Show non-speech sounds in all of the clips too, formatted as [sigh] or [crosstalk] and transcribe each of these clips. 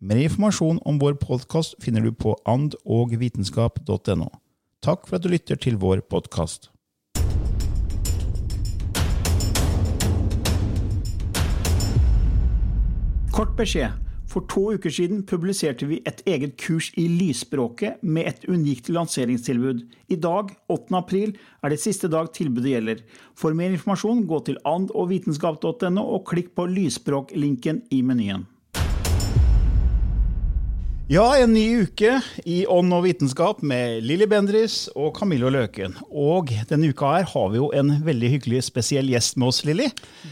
Mer informasjon om vår podkast finner du på andogvitenskap.no. Takk for at du lytter til vår podkast. Kort beskjed. For to uker siden publiserte vi et eget kurs i lysspråket med et unikt lanseringstilbud. I dag, 8. april, er det siste dag tilbudet gjelder. For mer informasjon, gå til andogvitenskap.no og klikk på lysspråk-linken i menyen. Ja, en ny uke i Ånd og vitenskap med Lilly Bendris og Camillo Løken. Og denne uka her har vi jo en veldig hyggelig spesiell gjest med oss, Lilly.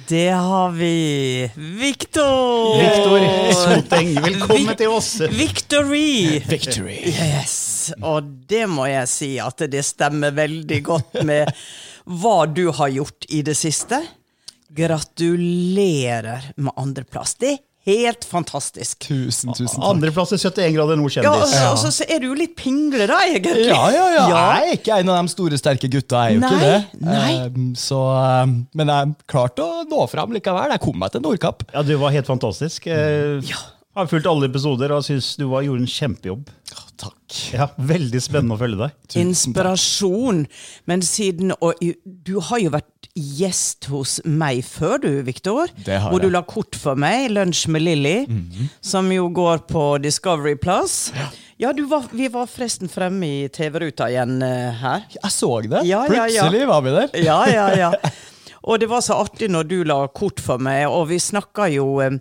Det har vi. Viktor! Viktor Soteng, velkommen til oss. Victory! Victory. Yes. Og det må jeg si at det stemmer veldig godt med hva du har gjort i det siste. Gratulerer med andreplass. Det er helt fantastisk. Tusen, tusen takk. Andreplass i 71 grader nord Ja, kjendis. og, og så, er du jo litt pingle, da, egentlig. Ja, ja, ja. Ja. Jeg er ikke en av de store, sterke gutta. Jeg er jo Nei, ikke det. nei. Um, så, um, men jeg klarte å nå fram likevel. Jeg kom meg til Nordkapp. Ja, du var helt fantastisk. Eh, Har fulgt alle episoder og syns du var, gjorde en kjempejobb. Takk. Ja, Veldig spennende å følge deg. Inspirasjon. Men siden Og du har jo vært gjest hos meg før, du, Viktor. Hvor du la kort for meg, Lunsj med Lilly, som jo går på Discovery Plus. Ja, du var, vi var forresten fremme i TV-ruta igjen uh, her. Jeg så det. Ja, ja, ja. Plutselig var vi der. Ja, ja, ja. [laughs] Og det var så artig når du la kort for meg, og vi snakka jo eh,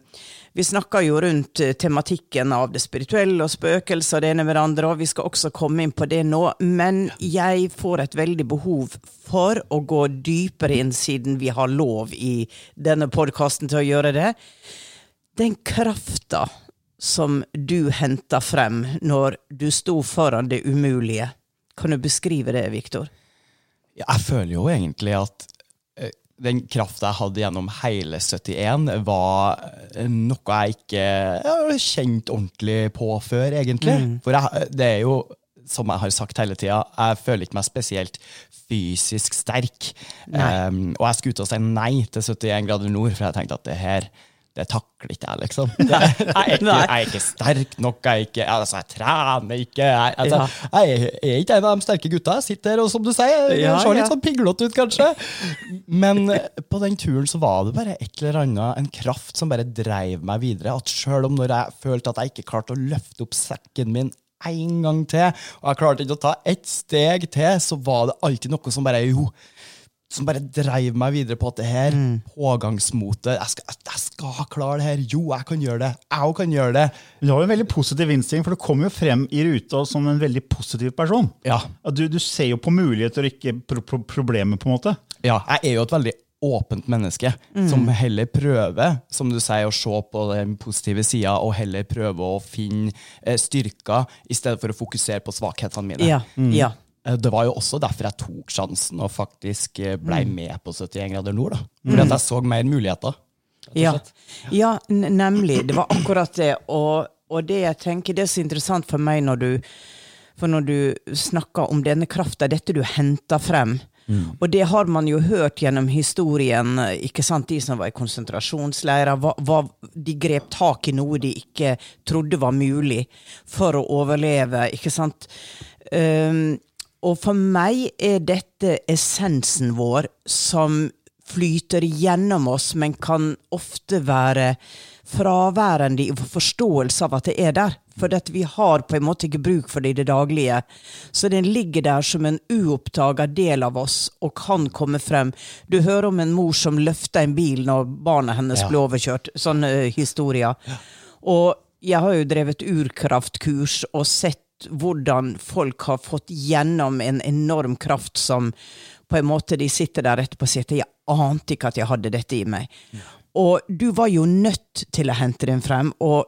vi snakker jo rundt eh, tematikken av det spirituelle og spøkelser og det ene med det andre, og vi skal også komme inn på det nå, men jeg får et veldig behov for å gå dypere inn, siden vi har lov i denne podkasten til å gjøre det. Den krafta som du henta frem når du sto foran det umulige, kan du beskrive det, Viktor? Jeg føler jo egentlig at den krafta jeg hadde gjennom hele 71, var noe jeg ikke har kjent ordentlig på før, egentlig. For jeg, det er jo, som jeg har sagt hele tida, jeg føler ikke meg spesielt fysisk sterk. Um, og jeg skulle ut og si nei til 71 grader nord, for jeg tenkte at det her det takler ikke jeg, liksom. [laughs] Det, jeg, er ikke, jeg er ikke sterk nok. Jeg, er ikke, altså, jeg trener ikke. Jeg, altså, jeg er ikke en av de sterke gutta. Jeg sitter her og som du sier, jeg Ja, ser litt sånn piglete ut, kanskje. Men eh, på den turen så var det bare et eller annet, en kraft som bare dreiv meg videre. At selv om når jeg følte at jeg ikke klarte å løfte opp sekken min en gang til, og jeg klarte ikke å ta ett steg til, så var det alltid noe som bare jo, som bare dreiv meg videre på at det her pågangsmotet jeg skal, jeg skal klare det her. Jo, jeg kan gjøre det. Jeg òg kan gjøre det. Du har jo en veldig positiv innstilling, for du kommer jo frem i ruta som en veldig positiv person. Ja. Du, du ser jo på muligheter og ikke pro pro problemer, på en måte. Ja, jeg er jo et veldig åpent menneske som heller prøver, som du sier, å se på den positive sida, og heller prøve å finne eh, styrker i stedet for å fokusere på svakhetene mine. Ja, ja. Eh, Det var jo også derfor jeg tok sjansen og faktisk blei med på 71 grader nord. da. Fordi at jeg så mer muligheter. Ja, ja nemlig. Det var akkurat det. Og, og det jeg tenker det er så interessant for meg når du når du snakker om denne krafta, dette du henter frem, og det har man jo hørt gjennom historien, ikke sant, de som var i konsentrasjonsleirer, de grep tak i noe de ikke trodde var mulig for å overleve, ikke sant. Um, og for meg er dette essensen vår som flyter gjennom oss, men kan ofte være fraværende i forståelse av at det er der. For vi har på en måte ikke bruk for det i det daglige. Så den ligger der som en uoppdaga del av oss og kan komme frem. Du hører om en mor som løfter en bil når barna hennes Ja. ble overkjørt. Sånne uh, historier. Og jeg har jo drevet urkraftkurs og sett hvordan folk har fått gjennom en enorm kraft som på en måte de sitter der etterpå og sier jeg ante ikke at jeg hadde dette i meg. Og du var jo nødt til å hente den frem. og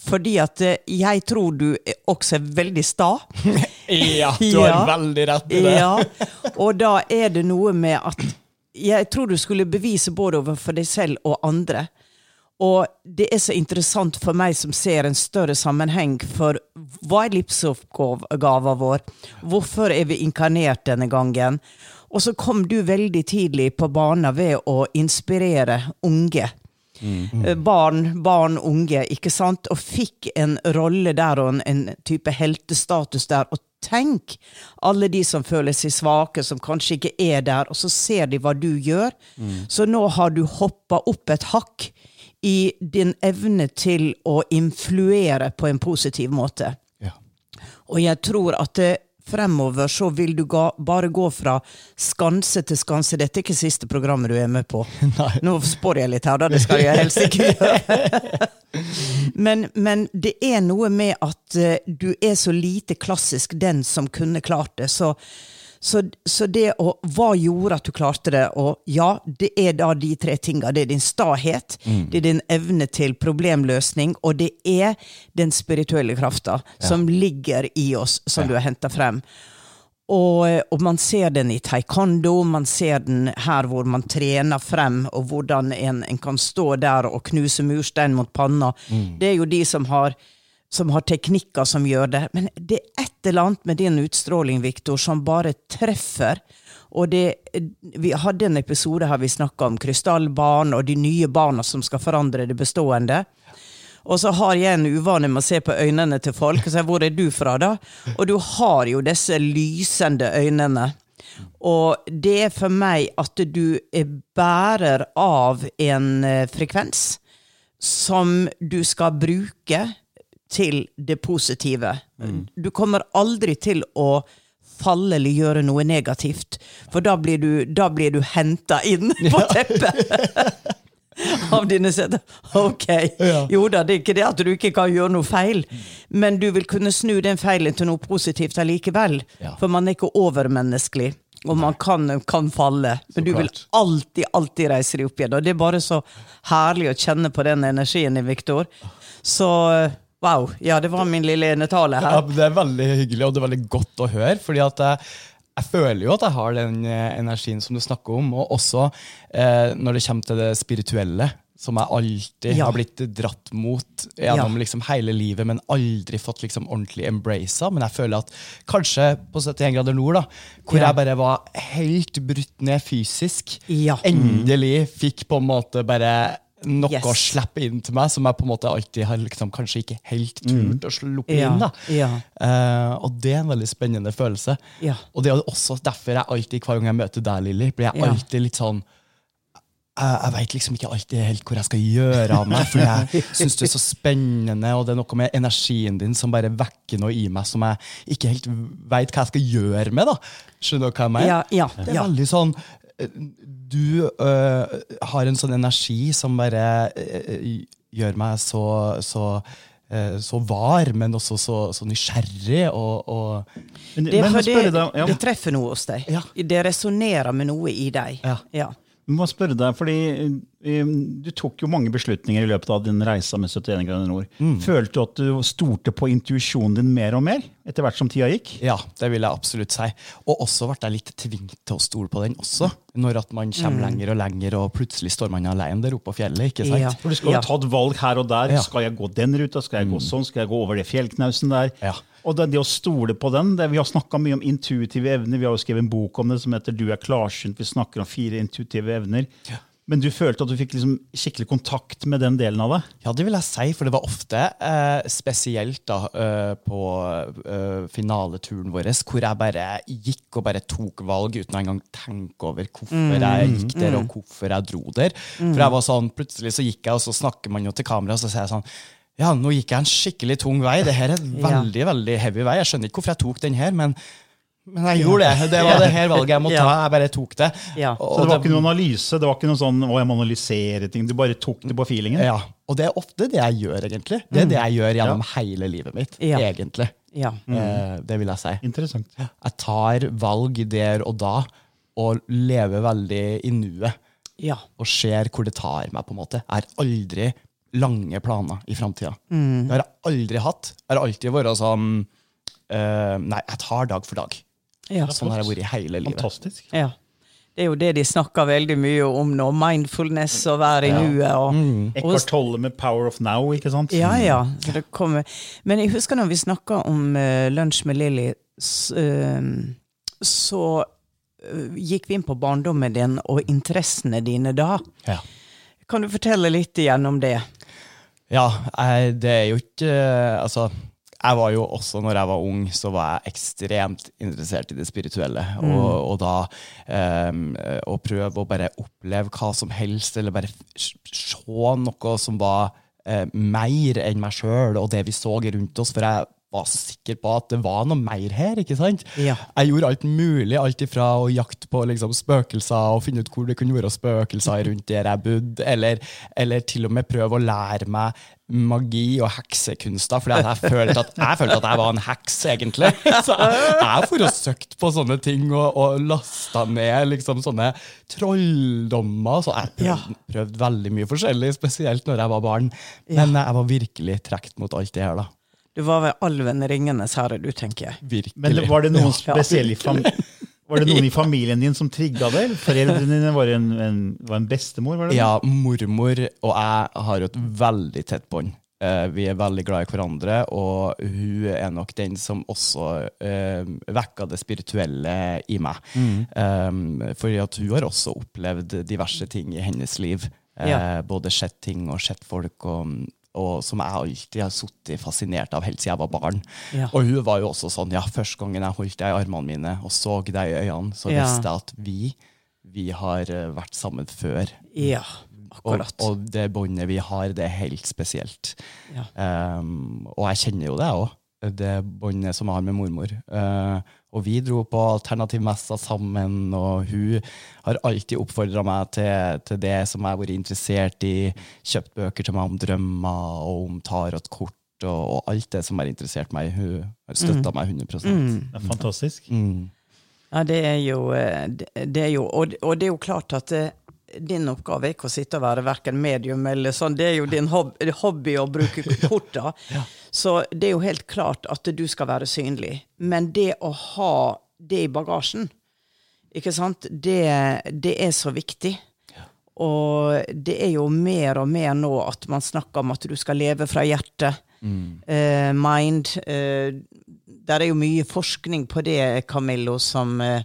fordi at eh, jeg tror du også er veldig sta. [laughs] Ja, du har Ja. veldig rett i det. Ja, og da er det noe med at jeg tror du skulle bevise både overfor deg selv og andre. Og det er så interessant for meg som ser en større sammenheng for hva er livsoppgaven vår? Hvorfor er vi inkarnert denne gangen? Og så kom du veldig tidlig på banen ved å inspirere unge. Mm. Barn, barn, unge, ikke sant? Og fikk en rolle der og en, en type heltestatus der. Og tenk alle de som føler seg svake, som kanskje ikke er der, og så ser de hva du gjør. Så nå har du hoppa opp et hakk i din evne til å influere på en positiv måte. Ja. Og jeg tror at det, fremover så vil du ga, bare gå fra skanse til skanse. Dette er ikke siste programmet du er med på. [laughs] Nå spår jeg litt her, da. Det skal jeg helst ikke gjøre. [laughs] men, men det er noe med at eh, du er så lite klassisk den som kunne klart det. Så, så, så det å Hva gjorde at du klarte det? Og ja, det er da de tre tinga. Det er din stahet, det er din evne til problemløsning, og det er den spirituelle krafta som ligger i oss, som du har henta frem. Og, og man ser den i taekwondo, man ser den her hvor man trener frem, og hvordan en, en kan stå der og knuse murstein mot panna. Det er jo de som har, som har teknikker som gjør det. Men det er et eller annet med din utstråling, Viktor, som bare treffer. Og det, vi hadde en episode her vi snakka om krystallbarn og de nye barna som skal forandre det bestående. Og så har jeg en uvane med å se på øynene til folk. Og så, hvor er du fra, da? Og du har jo disse lysende øynene. Og det er for meg at du er bærer av en eh, frekvens som du skal bruke til det positive. Du kommer aldri til å falle eller gjøre noe negativt, for da blir du, da blir du henta inn på [laughs] teppet. [laughs] av dine seter. Ok. Jo da, det er ikke det at du ikke kan gjøre noe feil, men du vil kunne snu den feilen til noe positivt allikevel. Ja. For man er ikke overmenneskelig, og man kan, kan falle. Men du vil alltid, alltid reise deg opp igjen. Og det er bare så herlig å kjenne på den energien i Viktor. Så wow. Ja, det var min lille enetale her. Ja, det er veldig hyggelig, og det er veldig godt å høre. fordi at jeg, jeg føler jo at jeg har den eh, energien som du snakker om, og også eh, når det kommer til det spirituelle, som jeg alltid Ja. har blitt dratt mot gjennom Ja. liksom hele livet, men aldri fått liksom ordentlig embracet. Men jeg føler at kanskje på 71 grader nord, da, hvor Ja. jeg bare var helt brutt ned fysisk, Ja. endelig fikk på en måte bare noe Yes. å slippe inn til meg, som jeg på en måte alltid har liksom kanskje ikke helt turt å sluppe Ja, inn. da. ja. Uh, og det er en veldig spennende følelse. Ja. Og det er også derfor jeg alltid, hver gang jeg møter deg, Lilly, blir jeg Ja. alltid litt sånn jeg, jeg veit liksom ikke alltid helt hvor jeg skal gjøre av meg, for jeg [laughs] syns det er så spennende, og det er noe med energien din som bare vekker noe i meg som jeg ikke helt veit hva jeg skal gjøre med. da. Skjønner du hva jeg mener? Ja, ja, det er ja. veldig sånn Du øh, har en sånn energi som bare øh, gjør meg så, så eh, så var, men også så, så nysgjerrig og, og Det men det, deg, ja, det treffer noe hos deg. Ja. Det resonnerer med noe i deg. Ja. Ja. må spørre deg, fordi eh, du tok jo mange beslutninger i løpet av din reise med 71 grader nord. Mm. Følte du at du stolte på intuisjonen din mer og mer etter hvert som tida gikk? Ja, det vil jeg absolutt si. Og også ble jeg litt tvunget til å stole på den også. Når at man kommer lenger og lenger, og plutselig står man alene der oppe på fjellet. ikke sant? Ja. For du skal jo Ja. ta et valg her og der. Skal jeg gå den ruta? Skal jeg gå sånn? Skal jeg gå over det fjellknausen der? Ja. Og det, det å stole på den det, Vi har snakka mye om intuitive evner. Vi har jo skrevet en bok om det som heter 'Du er klarsynt'. Vi snakker om fire intuitive evner. Men du følte at du fikk liksom skikkelig kontakt med den delen av det? Ja, det vil jeg si, for det var ofte, eh, spesielt da, eh, på eh, finaleturen vår, hvor jeg bare gikk og bare tok valg uten å engang tenke over hvorfor jeg gikk der, og hvorfor jeg dro der. For jeg var sånn, plutselig så gikk jeg, og så snakker man jo til kamera, og så sier jeg sånn ja, nå gikk jeg en skikkelig tung vei. Det her er en Ja. veldig veldig heavy vei. Jeg skjønner ikke hvorfor jeg tok den her, men, men jeg gjorde det. Det var det her valget jeg måtte Ja. ta. Jeg bare tok det. Ja. Så det var ikke noen analyse? Det var ikke noe sånn å, jeg må analysere ting, Du bare tok det på feelingen? Ja, og det er ofte det jeg gjør, egentlig. Det er det jeg gjør gjennom hele livet mitt. Ja. egentlig. Ja. Eh, det vil jeg si. Interessant. Jeg tar valg der og da, og lever veldig i nuet. ja. Og ser hvor det tar meg, på en måte. Jeg har aldri lange planer i framtida. Det har jeg aldri hatt. Jeg har alltid vært sånn uh, Nei, jeg tar dag for dag. ja. Sånn har jeg vært i hele livet. Fantastisk. Ja. Det er jo det de snakker veldig mye om nå. Mindfulness og være i nuet. Og, Eckhart Tolle med 'Power of Now'. ikke sant? ja, ja. Så det. Men jeg husker når vi snakka om uh, lunsj med Lilly, så, uh, så uh, gikk vi inn på barndommen din og interessene dine da. Ja. Kan du fortelle litt igjen om det? Ja, jeg, det er jo ikke eh, Altså, jeg var jo også, når jeg var ung, så var jeg ekstremt interessert i det spirituelle. Og, og da um, Å prøve å bare oppleve hva som helst, eller bare se noe som var uh, mer enn meg sjøl og det vi så rundt oss. For jeg var sikker på at det var noe mer her. ikke sant? Ja. Jeg gjorde alt mulig, alt ifra å jakte på liksom, spøkelser og finne ut hvor det kunne være spøkelser rundt der jeg bodde, eller, eller til og med prøve å lære meg magi og heksekunster, fordi jeg følte at jeg følte at jeg var en heks, egentlig. Så jeg, jeg for og søkte på sånne ting og, og lasta ned liksom sånne trolldommer. Så jeg prøvde, prøvde veldig mye forskjellig, spesielt når jeg var barn. Men jeg var virkelig trukket mot alt det her, da. Du var ved alven Ringenes herre, du, tenker jeg. Virkelig. Men var det noen Ja. spesielle i fam Var det noen i familien din som trigga det? Foreldrene dine var en, en, var en bestemor? var det? Ja, mormor og jeg har jo et veldig tett bånd. Eh, vi er veldig glad i hverandre, og hun er nok den som også uh, vekka det spirituelle i meg. Um, fordi at hun har også opplevd diverse ting i hennes liv. Eh, Ja. Både sett ting og sett folk, og, og som jeg alltid har sittet fascinert av helt siden jeg var barn. Ja. Og hun var jo også sånn, ja, første gangen jeg holdt deg i armene mine og så deg i øynene, så Ja. visste jeg at vi, vi har eh, vært sammen før. Ja, Og, og det båndet vi har, det er helt spesielt. Ja. Um, og jeg kjenner jo det òg, det båndet som jeg har med mormor. Uh, og vi dro på alternativmessa sammen, og hun har alltid oppfordra meg til, til det som jeg har vært interessert i. Kjøpt bøker til meg om drømmer og om tarotkort og, og alt det som har interessert meg. Hun har støtta meg 100 Det er fantastisk. mm. Ja, det er jo, eh, det det er jo og, og det er jo klart at eh, din oppgave er ikke å sitte og være verken medium eller sånn, det er jo din hobby, hobby å bruke [laughs] korta. Så det er jo helt klart at du skal være synlig. Men det å ha det i bagasjen, ikke sant, det, det er så viktig. Og det er jo mer og mer nå at man snakker om at du skal leve fra hjertet. Eh, mind. Uh, der er jo mye forskning på det, Camillo, som eh,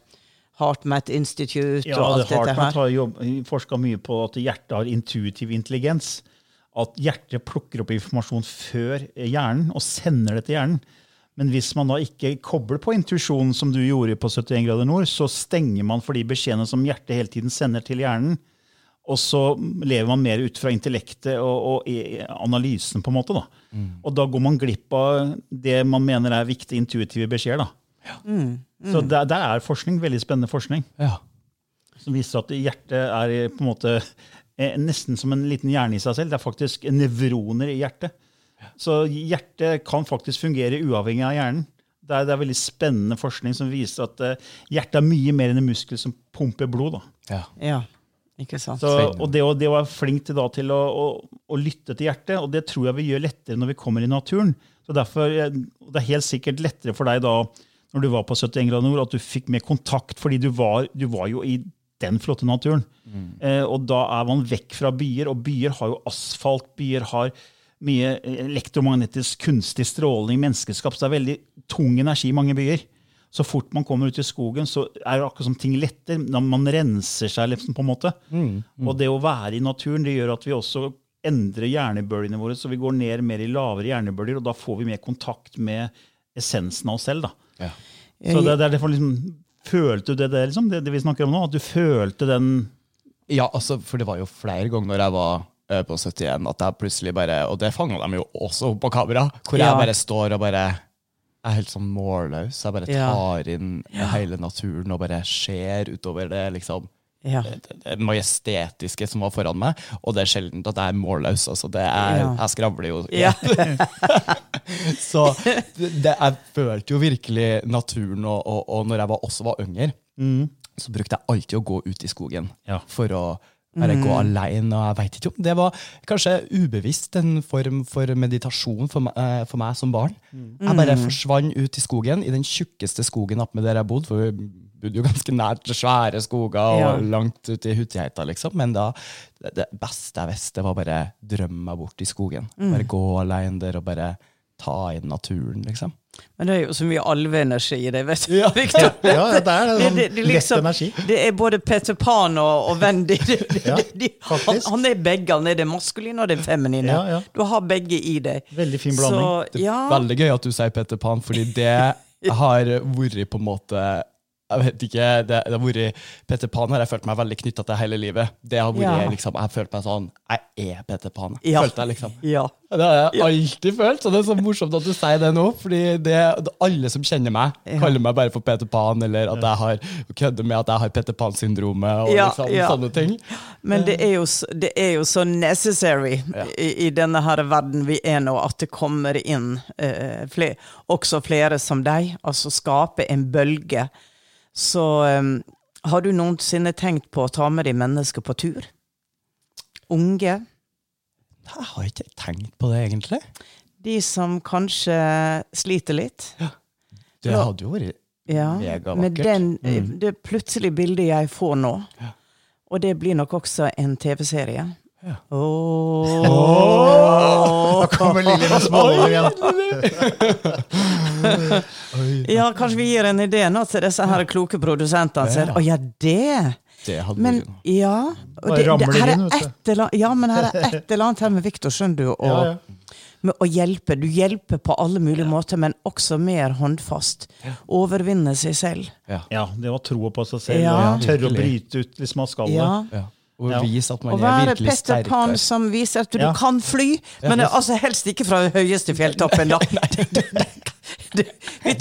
HeartMath Institute Ja, og alt det dette her. har jobb- forska mye på at hjertet har intuitiv intelligens. At hjertet plukker opp informasjon før hjernen og sender det til hjernen. Men hvis man da ikke kobler på intuisjonen, som du gjorde på 71 grader nord, så stenger man for de beskjedene som hjertet hele tiden sender til hjernen. Og så lever man mer ut fra intellektet og, og analysen, på en måte. da. Og da går man glipp av det man mener er viktige intuitive beskjeder. da. Så der, der er forskning, veldig spennende forskning Ja. som viser at hjertet er på en måte eh, nesten som en liten hjerne i seg selv. Det er faktisk nevroner i hjertet. Så hjertet kan faktisk fungere uavhengig av hjernen. Det er, det er veldig spennende forskning som viser at eh, hjertet er mye mer enn en muskel som pumper blod. da. ja. Ja, ikke sant? Så, og det å, det å være flink til, da, til å, å, å lytte til hjertet, og det tror jeg vi gjør lettere når vi kommer i naturen. Så derfor, eh, Det er helt sikkert lettere for deg da, når du var på 71 grader nord, at du fikk mer kontakt, fordi du var, du var jo i den flotte naturen. Eh, og da er man vekk fra byer, og byer har jo asfalt, byer har mye elektromagnetisk kunstig stråling, menneskeskapt. Så det er veldig tung energi i mange byer. Så fort man kommer ut i skogen, så er det akkurat som ting letter. Man renser seg, liksom, på en måte. Og det å være i naturen det gjør at vi også endrer hjernebølgene våre, så vi går ned mer i lavere hjernebølger, og da får vi mer kontakt med essensen av oss selv. da. Så det, det er derfor liksom, Følte du det, det, liksom, det, det vi snakker om nå? At du følte den Ja, altså, for det var jo flere ganger når jeg var eh, på 71 at jeg plutselig bare Og det fanga de jo også opp på kamera, hvor Ja. jeg bare står og bare jeg er helt sånn målløs. Jeg bare Ja. tar inn hele naturen og bare ser utover det liksom Ja. det, det majestetiske som var foran meg. Og det er sjelden at jeg er målløs. Altså, det er, Ja. Jeg skravler jo. Ja. [laughs] Så det, jeg følte jo virkelig naturen, og, og, og når jeg var, også var yngre, så brukte jeg alltid å gå ut i skogen Ja. for å bare gå alene. Og jeg vet ikke om det var kanskje ubevisst en form for meditasjon for meg, eh, for meg som barn. Jeg bare forsvant ut i skogen, i den tjukkeste skogen oppe med der jeg bodde. For vi bodde jo ganske nært svære skoger og Ja. langt ute i Hutiheita, liksom. Men da, det, beste jeg visste, var bare drømme meg bort i skogen. Bare gå alene der og bare ta inn naturen, liksom. Men det er jo så mye alveenergi i det, vet du. [laughs] Victor. Ja, det er det, sånn det, det, liksom, lett energi. det er både Peter Pan og, og Wendy. [laughs] Ja, de, han, han er begge. Han er det maskuline og det feminine. Ja, ja. Du har begge i deg. Veldig fin blanding. Så, ja, Veldig gøy at du sier Peter Pan, fordi det [laughs] har vært på en måte jeg vet ikke, det, det har vært, Peter Pan har jeg følt meg veldig knytta til hele livet. Det har vært Ja. liksom, Jeg har følt meg sånn Jeg er Peter Pan. Ja. Følte jeg liksom. ja. Det har jeg alltid følt, så det er så morsomt at du sier det nå. Fordi det, alle som kjenner meg, kaller meg bare for Peter Pan, eller at jeg har kødder med at jeg har Peter Pan-syndromet, og liksom, sånne ting. Men det er jo, det er jo så necessary i, i denne her verden vi er nå, at det kommer inn eh, fler, også flere som deg. Altså skape en bølge. Så um, har du noensinne tenkt på å ta med de mennesker på tur? Unge? Jeg har ikke tenkt på det, egentlig. De som kanskje sliter litt? Ja. Det hadde jo vært Ja, Megavakkert. den, Mm. det plutselige bildet jeg får nå. Ja. Og det blir nok også en TV-serie. Ja. Åh. Da kommer Lilly med småler igjen. [laughs] Ja, kanskje vi gir en idé nå til disse her kloke produsentene. Ja. Å ja, det! Det hadde Men ja det, det, her er et eller, ja, men her er et eller annet her med Viktor, skjønner du. Og, Ja, ja. Med å hjelpe. Du hjelper på alle mulige måter, men også mer håndfast. Overvinne seg selv. Ja. Ja, det å tro på seg selv Ja. og tørre å bryte ut hvis man skal det. Ja. Og Ja. vise at man Å er være virkelig Petter sterkere. Pan som viser at du Ja. kan fly, men Ja. altså helst ikke fra den høyeste fjelltoppen. Da. [laughs] [laughs]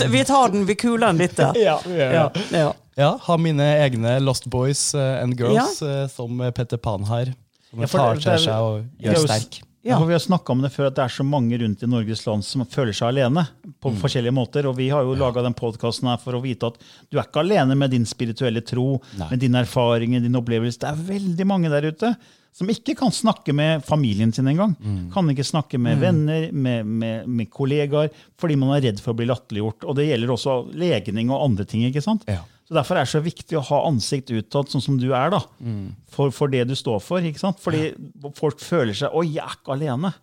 Vi, tar- den, vi kuler den litt der. [laughs] Ja, ja, ja. Ja, ja. ja, ha mine egne Lost Boys eh, and Girls eh, som Petter Pan har. Som tar til seg og gjør sterk. Ja. for Vi har snakka om det før, at det er så mange rundt i Norges land som føler seg alene. på Mm. forskjellige måter, og Vi har jo laga den podkasten for å vite at du er ikke alene med din spirituelle tro, Nei. med dine erfaringer, din opplevelse. Det er veldig mange der ute som ikke kan snakke med familien sin engang. Mm. Kan ikke snakke med venner, med, med, med kollegaer, fordi man er redd for å bli latterliggjort. Og det gjelder også legning og andre ting. ikke sant? Ja. Så Derfor er det så viktig å ha ansikt utad, sånn som du er, da. For, for det du står for. ikke sant? Fordi folk føler seg 'oi, jeg er ikke alene'.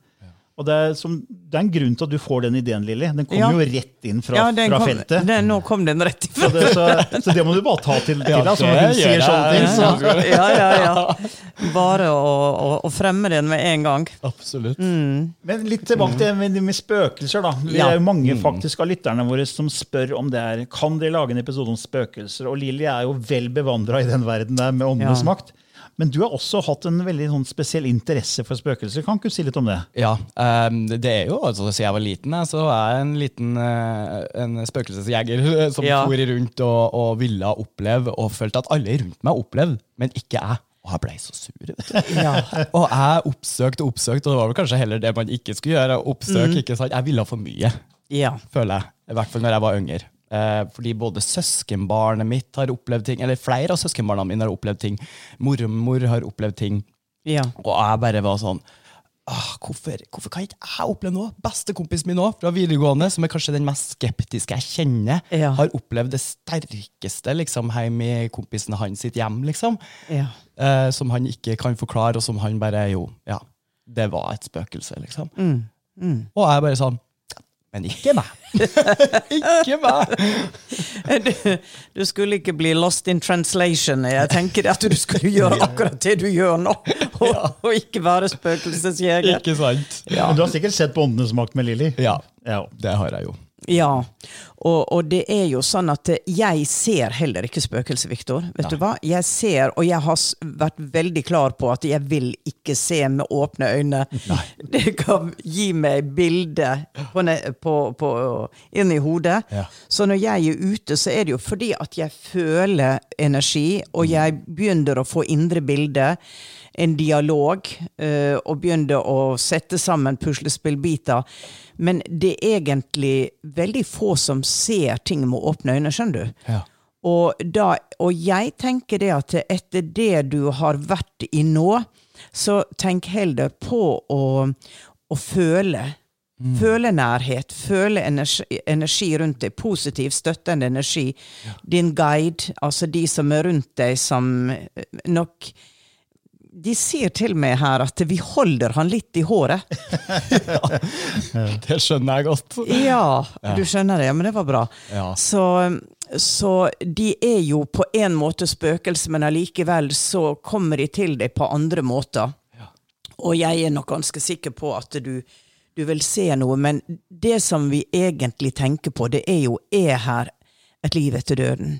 Og det er, som, det er en grunn til at du får den ideen, Lilly. Den kommer Ja. jo rett inn fra, Ja, den fra kom, feltet. Den, nå kom den rett ifra. Så det, så, så det må du bare ta til, deg. Så hun sier sånne ting, så Ja, ja, ja. Bare å, å, å fremme den med en gang. Absolutt. Men litt tilbake til det med, med spøkelser. da. Det er jo mange faktisk av lytterne våre som spør om det er Kan dere lage en episode om spøkelser. Og Lilly er jo vel bevandra i den verden der med åndenes Ja. makt. Men du har også hatt en veldig sånn spesiell interesse for spøkelser. Kan ikke du si litt om det? Ja, ehm, det er jo, altså Siden jeg var liten, så er jeg en liten eh, en spøkelsesjeger eh, som Ja. for rundt og, og ville oppleve, og følte at alle rundt meg opplevde, men ikke jeg. Og jeg ble så sur. vet du. [laughs] Ja. Og jeg oppsøkte og oppsøkte, og det var vel kanskje heller det man ikke skulle gjøre. Oppsøk, Mm. ikke sant? Jeg ville for mye, ja. føler jeg. I hvert fall når jeg var yngre. Eh, fordi både søskenbarnet mitt har opplevd ting, eller flere av søskenbarna mine har opplevd ting. Mormor har opplevd ting. ja. Og jeg bare var sånn ah, hvorfor, hvorfor kan ikke jeg oppleve noe? Bestekompisen min også, fra videregående, som er kanskje den mest skeptiske jeg kjenner, Ja. har opplevd det sterkeste liksom, hjemme i kompisen hans sitt hjem, liksom. ja. Eh, som han ikke kan forklare, og som han bare jo, ja, det var et spøkelse, liksom. Mm. Og jeg bare sånn Men ikke meg! [laughs] ikke meg! [laughs] Du, du skulle ikke bli lost in translation. Jeg tenker at du skulle gjøre akkurat det du gjør nå, og, og ikke være spøkelsesjeger. Ikke sant? Men du har sikkert sett på Åndenes makt med Lilly? Ja, Ja. det har jeg jo. Ja, og, og det er jo sånn at jeg ser heller ikke spøkelser, Viktor. Vet du hva? Jeg ser, og jeg har vært veldig klar på at jeg vil ikke se med åpne øyne. [laughs] Det kan gi meg bilde på, på, på, inn i hodet. Ja. Så når jeg er ute, så er det jo fordi at jeg føler energi, og jeg begynner å få indre bilder, en dialog, eh, og begynner å sette sammen puslespillbiter. Men det er egentlig veldig få som ser ting med åpne øyne, skjønner du? Ja. Og, da, og jeg tenker det at etter det du har vært i nå, så tenk heller på å, å føle. Føle nærhet, føle energi, energi rundt deg, positiv, støttende energi. Din guide, altså de som er rundt deg, som eh, nok De sier til meg her at vi holder han litt i håret. [laughs] Det skjønner jeg godt. Ja, du skjønner det. Men det var bra. Ja. Så, så de er jo på en måte spøkelser, men allikevel så kommer de til deg på andre måter. Og jeg er nok ganske sikker på at du, du vil se noe, men det som vi egentlig tenker på, det er jo er her et liv etter døden?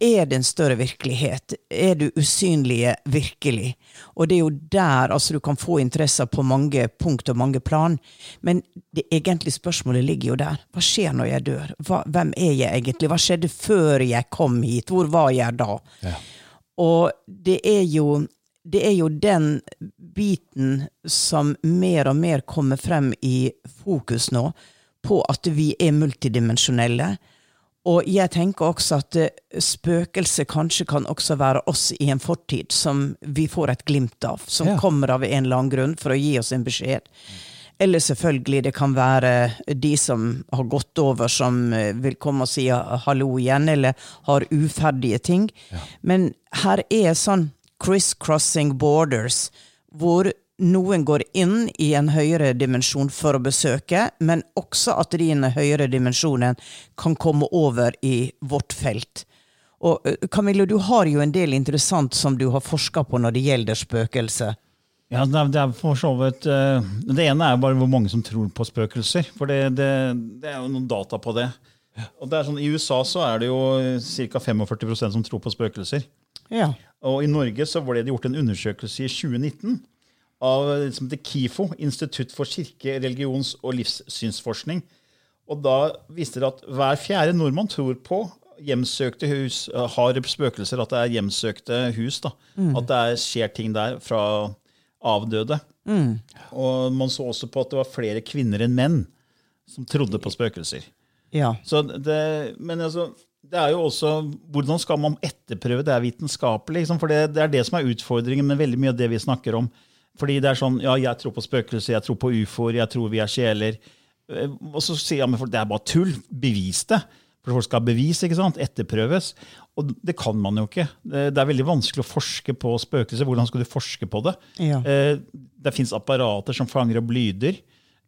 Er det en større virkelighet? Er du usynlige virkelig? Og det er jo der altså, du kan få interesser på mange punkt og mange plan. Men det egentlige spørsmålet ligger jo der. Hva skjer når jeg dør? Hva, hvem er jeg egentlig? Hva skjedde før jeg kom hit? Hvor var jeg da? Og det er jo det er jo den biten som mer og mer kommer frem i fokus nå, på at vi er multidimensjonelle. Og jeg tenker også at eh, spøkelse kanskje kan også være oss i en fortid som vi får et glimt av, som Ja. kommer av en eller annen grunn for å gi oss en beskjed. Eller selvfølgelig, det kan være de som har gått over, som eh, vil komme og si hallo igjen, eller har uferdige ting. Men her er sånn criss-crossing borders, hvor noen går inn i en høyere dimensjon for å besøke, men også at de i den høyere dimensjonen kan komme over i vårt felt. Og eh, Camillo, du har jo en del interessant som du har forska på når det gjelder spøkelse. Ja, det er, for så vidt eh, Det ene er bare hvor mange som tror på spøkelser. For det, det, det er jo noen data på det. Og det er sånn, I USA så er det jo ca. 45% som tror på spøkelser. Ja. Og i Norge så ble det gjort en undersøkelse i 2019 av det som heter KIFO, Institutt for kirke-, religions- og livssynsforskning. Og da viste det at hver fjerde nordmann tror på hjemsøkte hus, eh, har spøkelser, at det er hjemsøkte hus. da. At det er, skjer ting der fra avdøde. Og man så også på at det var flere kvinner enn menn som trodde på spøkelser. ja. Så det, men altså, det er jo også Hvordan skal man etterprøve det er vitenskapelig? Liksom? For det, det er det som er utfordringen med veldig mye av det vi snakker om. Fordi det er sånn Ja, jeg tror på spøkelser, jeg tror på ufoer, jeg tror vi er sjeler. Eh, Og så sier jeg men folk, det er bare tull. Bevis det. For folk skal ha bevis, ikke sant? etterprøves. Og det kan man jo ikke. Det er veldig vanskelig å forske på spøkelser. Hvordan skal du forske på det? Ja. Eh, Det fins apparater som fanger opp lyder.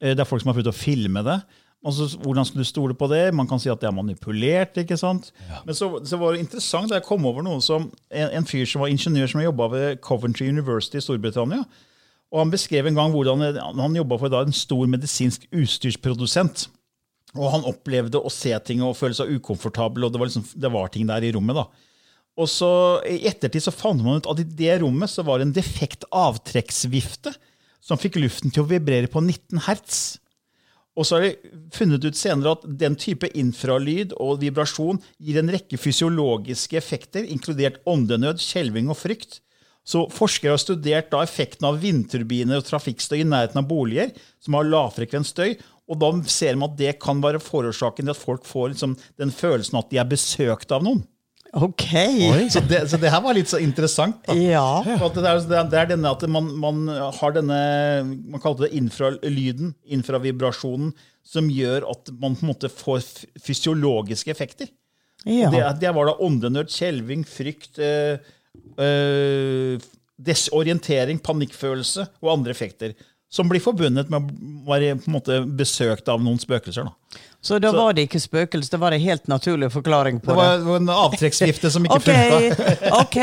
Eh, Det er folk som har prøvd å filme det. Altså, hvordan skal du stole på det? Man kan si at det er manipulert. ikke sant? Men så, så var det interessant da jeg kom over noe som en, en fyr som var ingeniør som jobba ved Coventry University i Storbritannia. Og Han beskrev en gang hvordan han jobba for en stor medisinsk utstyrsprodusent. Og han opplevde å se ting og føle seg ukomfortabel, og det var, liksom, det var ting der i rommet. da. Og så I ettertid så fant man ut at i det rommet så var det en defekt avtrekksvifte som fikk luften til å vibrere på 19 hertz. Og så har de funnet ut senere at den type infralyd og vibrasjon gir en rekke fysiologiske effekter, inkludert åndenød, skjelving og frykt. Så Forskere har studert da effekten av vindturbiner og trafikkstøy i nærheten av boliger som har lavfrekvent støy. Og da ser man at det kan være forårsaken til at folk får liksom den følelsen at de er besøkt av noen. Ok. Så det, så det her var litt så interessant. da. Ja. At det, er, det er- er denne at man, man har denne Man kalte det infralyden, infravibrasjonen, som gjør at man på en måte får fysiologiske effekter. ja. Det, det var da åndenød, skjelving, frykt, eh, eh, desorientering, panikkfølelse og andre effekter. som blir forbundet med å være på en måte besøkt av noen spøkelser. da. Så da var det ikke spøkelser, det var en helt naturlig forklaring på Det var, det var en avtrekksvifte som ikke [laughs] Ok, funka. ok,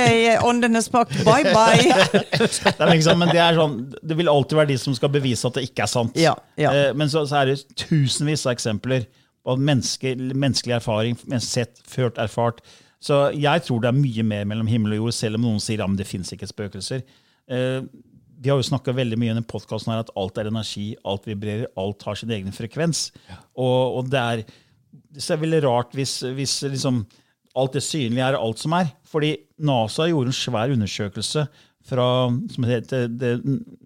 åndenes pakt, bye bye. [laughs] Det er liksom, men det er sånn, det vil alltid være de som skal bevise at det ikke er sant. Ja, ja. Eh, Men så, så er det tusenvis av eksempler på menneske, menneskelig erfaring, sett, ført, erfart. Så jeg tror det er mye mer mellom himmel og jord, selv om noen sier at det fins ikke spøkelser. Eh, Vi har jo snakka veldig mye i denne podkasten at alt er energi, alt vibrerer, alt har sin egen frekvens. Og, og det er så er veldig rart hvis, hvis liksom alt det synlige er alt som er. Fordi NASA gjorde en svær undersøkelse fra som heter The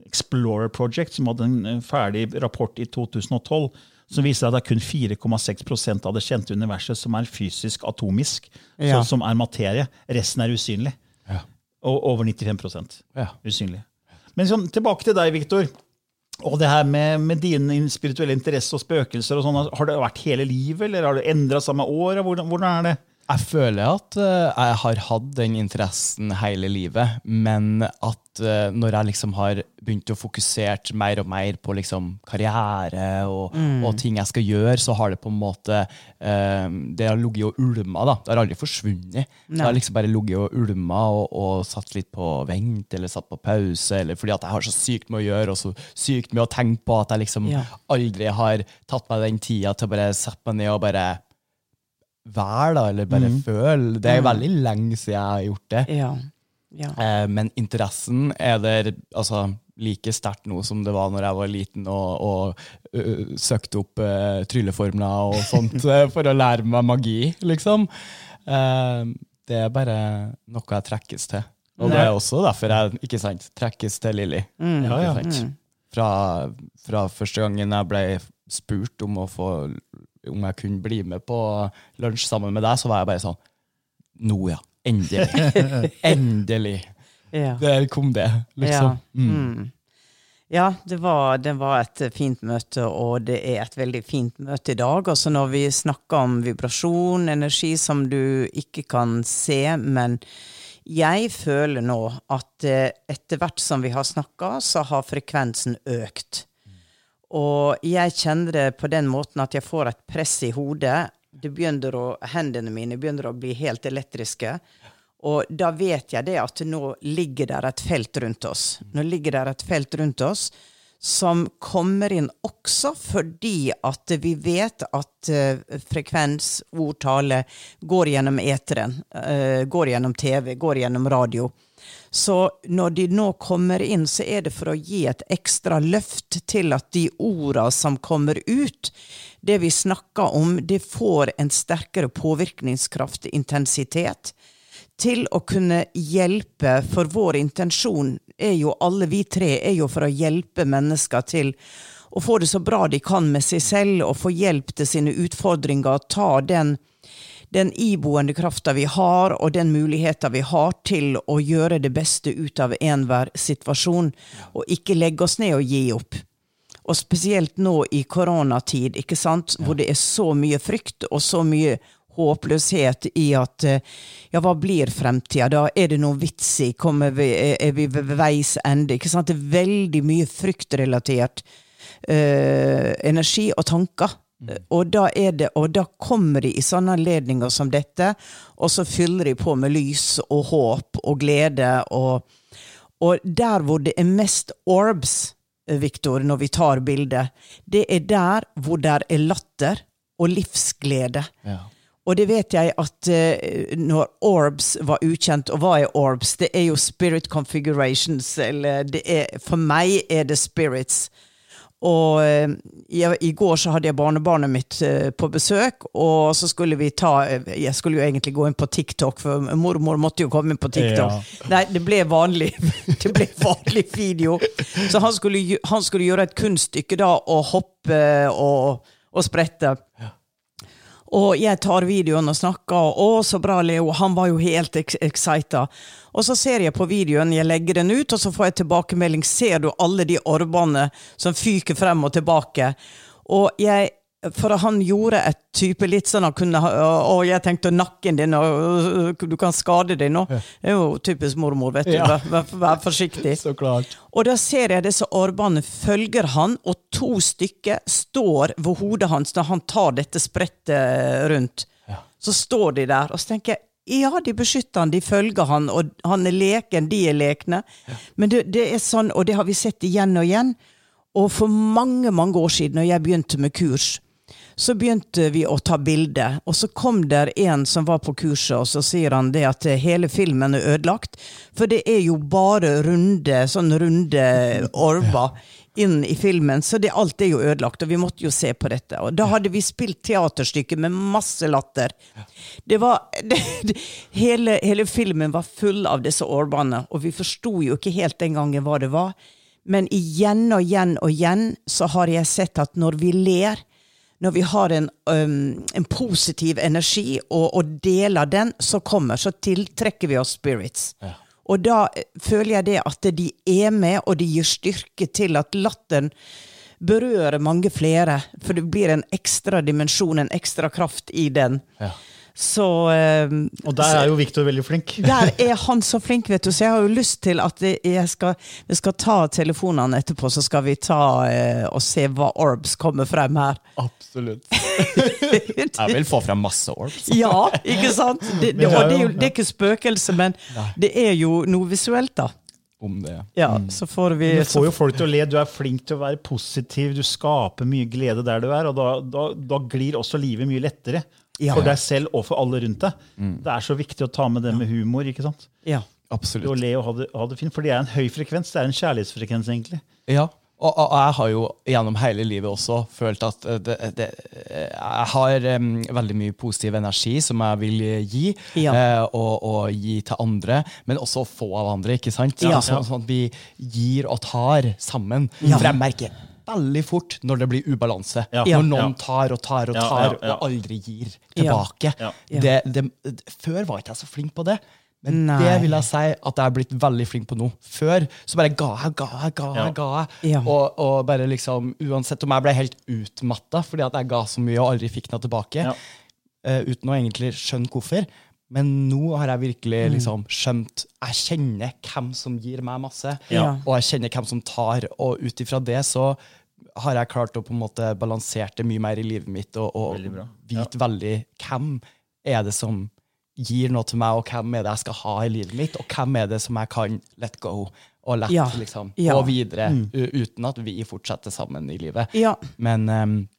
Explorer Project, som hadde en ferdig rapport i 2012, som viser at det er kun 4,6% av det kjente universet som er fysisk atomisk, Ja. så, som er materie. Resten er usynlig. Ja. Og over 95 Ja. usynlig. Men sånn, tilbake til deg, Viktor. Og det her med, med din spirituelle interesse og spøkelser, og sånn, har det vært hele livet, eller har det endra seg med åra? Hvordan, hvordan er det? Jeg føler at eh, jeg har hatt den interessen hele livet, men at eh, når jeg liksom har begynt å fokusere mer og mer på liksom karriere og, og ting jeg skal gjøre, så har det på en måte eh, Det har ligget og ulma, da. Det har aldri forsvunnet. Det har liksom bare ligget og ulma og, og satt litt på vent eller satt på pause, eller fordi at jeg har så sykt med å gjøre og så sykt med å tenke på at jeg liksom Ja. aldri har tatt meg den tida til å bare sette meg ned og bare være, da, eller bare føl. Det er veldig lenge siden jeg har gjort det. Ja, ja. Eh, men interessen er der altså, like sterkt nå som det var når jeg var liten og, og uh, søkte opp uh, trylleformler og sånt [laughs] for å lære meg magi, liksom. Eh, det er bare noe jeg trekkes til. Og det er også derfor jeg ikke sant, trekkes til Lilly. Ja, ja. Fra, fra første gangen jeg ble spurt om å få om jeg kunne bli med på lunsj sammen med deg, så var jeg bare sånn Nå, ja. Endelig. [laughs] Endelig. ja. Der kom det, liksom. Ja. Mm. Ja, det var, det var et fint møte, og det er et veldig fint møte i dag. Altså når vi snakker om vibrasjon, energi som du ikke kan se, men jeg føler nå at eh, etter hvert som vi har snakka, så har frekvensen økt. Og jeg kjenner det på den måten at jeg får et press i hodet. Å, Hendene mine begynner å bli helt elektriske. Og da vet jeg det at nå ligger der et felt rundt oss. Nå ligger der et felt rundt oss som kommer inn også fordi at vi vet at uh, frekvens, ord, tale, går gjennom eteren, uh, går gjennom TV, går gjennom radio. Så når de nå kommer inn, så er det for å gi et ekstra løft til at de orda som kommer ut, det vi snakker om, det får en sterkere påvirkningskraft, intensitet, til å kunne hjelpe, for vår intensjon er jo, alle vi tre, er jo for å hjelpe mennesker til å få det så bra de kan med seg selv, og få hjelp til sine utfordringer, ta den den iboende krafta vi har, og den muligheten vi har til å gjøre det beste ut av enhver situasjon, og ikke legge oss ned og gi opp. Og spesielt nå i koronatid, ikke sant, hvor det er så mye frykt og så mye håpløshet i at eh, ja, hva blir fremtida? Da er det noe vits i? Kommer vi, er vi ved veis ende? Ikke sant? Det er veldig mye fryktrelatert uh, energi og tanker. Og da, er det, og da kommer de i sånne anledninger som dette, og så fyller de på med lys og håp og glede. Og, og der hvor det er mest orbs, Viktor, når vi tar bildet, det er der hvor det er latter og livsglede. Ja. Og det vet jeg at uh, når orbs var ukjent, og hva er orbs? Det er jo spirit configurations, eller det er, for meg er det spirits. Og eh, i går så hadde jeg barnebarnet mitt eh, på besøk, og så skulle vi ta eh, Jeg skulle jo egentlig gå inn på TikTok, for mormor måtte jo komme inn på TikTok. Nei, det ble vanlig [laughs] Det ble vanlig video. Så han skulle, han skulle gjøre et kunststykke da, og hoppe og, og sprette. Og jeg tar videoen og snakker, og å, så bra, Leo. Han var jo helt ex excita. Og så ser jeg på videoen, jeg legger den ut, og så får jeg tilbakemelding. Ser du alle de orbene som fyker frem og tilbake? Og jeg For han gjorde et type litt sånn han kunne Å, jeg tenkte nakken din, og du kan skade deg nå. Det er jo typisk mormor, vet du. Ja. Vær, vær, forsiktig. [laughs] Så klart. Og da ser jeg disse armbåndene følger han, og to stykker står ved hodet hans når han tar dette sprettet rundt. Så står de der, og så tenker jeg ja, de beskytter han, de følger han, og han er leken, de er lekne. Men det, det er sånn, og det har vi sett igjen og igjen. Og for mange, mange år siden, når jeg begynte med kurs, så begynte vi å ta bilder. Og så kom der en som var på kurset, og så sier han det at hele filmen er ødelagt. For det er jo bare runde, sånn runde orver inn i filmen, så det, alt er jo ødelagt. Og vi måtte jo se på dette. Og da hadde vi spilt teaterstykke med masse latter. Det var, [laughs] det, det, hele, hele filmen var full av disse orvene, og vi forsto jo ikke helt den gangen hva det var. Men igjen og igjen og igjen så har jeg sett at når vi ler, når vi har en, um, en positiv energi og, og deler den, så kommer, så tiltrekker vi oss spirits. Og da eh, føler jeg det at de er med, og de gir styrke til at latteren berører mange flere. For det blir en ekstra dimensjon, en ekstra kraft i den. Så um, Og der er jo Viktor veldig flink. [laughs] der er han så flink, vet du, så jeg har jo lyst til at jeg skal, vi skal ta telefonene etterpå, så skal vi ta eh, og se hva orbs kommer frem her. Absolutt. [laughs] Jeg vil få frem masse orbs. Ja, ikke sant? Det, det, og det er jo det er ikke spøkelse, men det er jo noe visuelt, da. Om det. Ja, så får vi Du får jo folk til å le. Du er flink til å være positiv, du skaper mye glede der du er, og da, da, da glir også livet mye lettere. Ja. For deg selv og for alle rundt deg. Det er så viktig å ta med det med humor. ikke sant? Ja. absolutt. Absolutt. le og ha det, ha det fint, For det er en høy frekvens. Det er en kjærlighetsfrekvens, egentlig. Ja, og, og jeg har jo gjennom hele livet også følt at eh, det, det, jeg har um, veldig mye positiv energi som jeg vil gi, Ja. eh, og, og gi til andre, men også få av andre. ikke sant? Ja. Sånn, sånn at vi gir og tar sammen. Ja. For jeg merker veldig fort når det blir ubalanse. Ja. Når noen tar og tar og tar, ja, ja. og aldri gir tilbake. Ja. Ja. Det, det, før var ikke jeg så flink på det. Men Nei. det vil jeg si at jeg er blitt veldig flink på nå. Før så bare ga jeg, ga jeg, ga jeg. Ja. ga jeg. Ja. Og, og bare liksom, Uansett om jeg ble helt utmatta fordi at jeg ga så mye og aldri fikk noe tilbake, Ja. uh, uten å egentlig skjønne hvorfor. Men nå har jeg virkelig liksom skjønt Jeg kjenner hvem som gir meg masse, Ja. og jeg kjenner hvem som tar. Og ut ifra det så har jeg klart å på en måte balansere det mye mer i livet mitt og, og Veldig vite vite veldig hvem er det som gir noe til meg, og hvem er det jeg skal ha i livet mitt, og hvem er det som jeg kan let go og lett Ja. liksom, Ja. gå videre mm. uten at vi fortsetter sammen i livet. ja. Men um,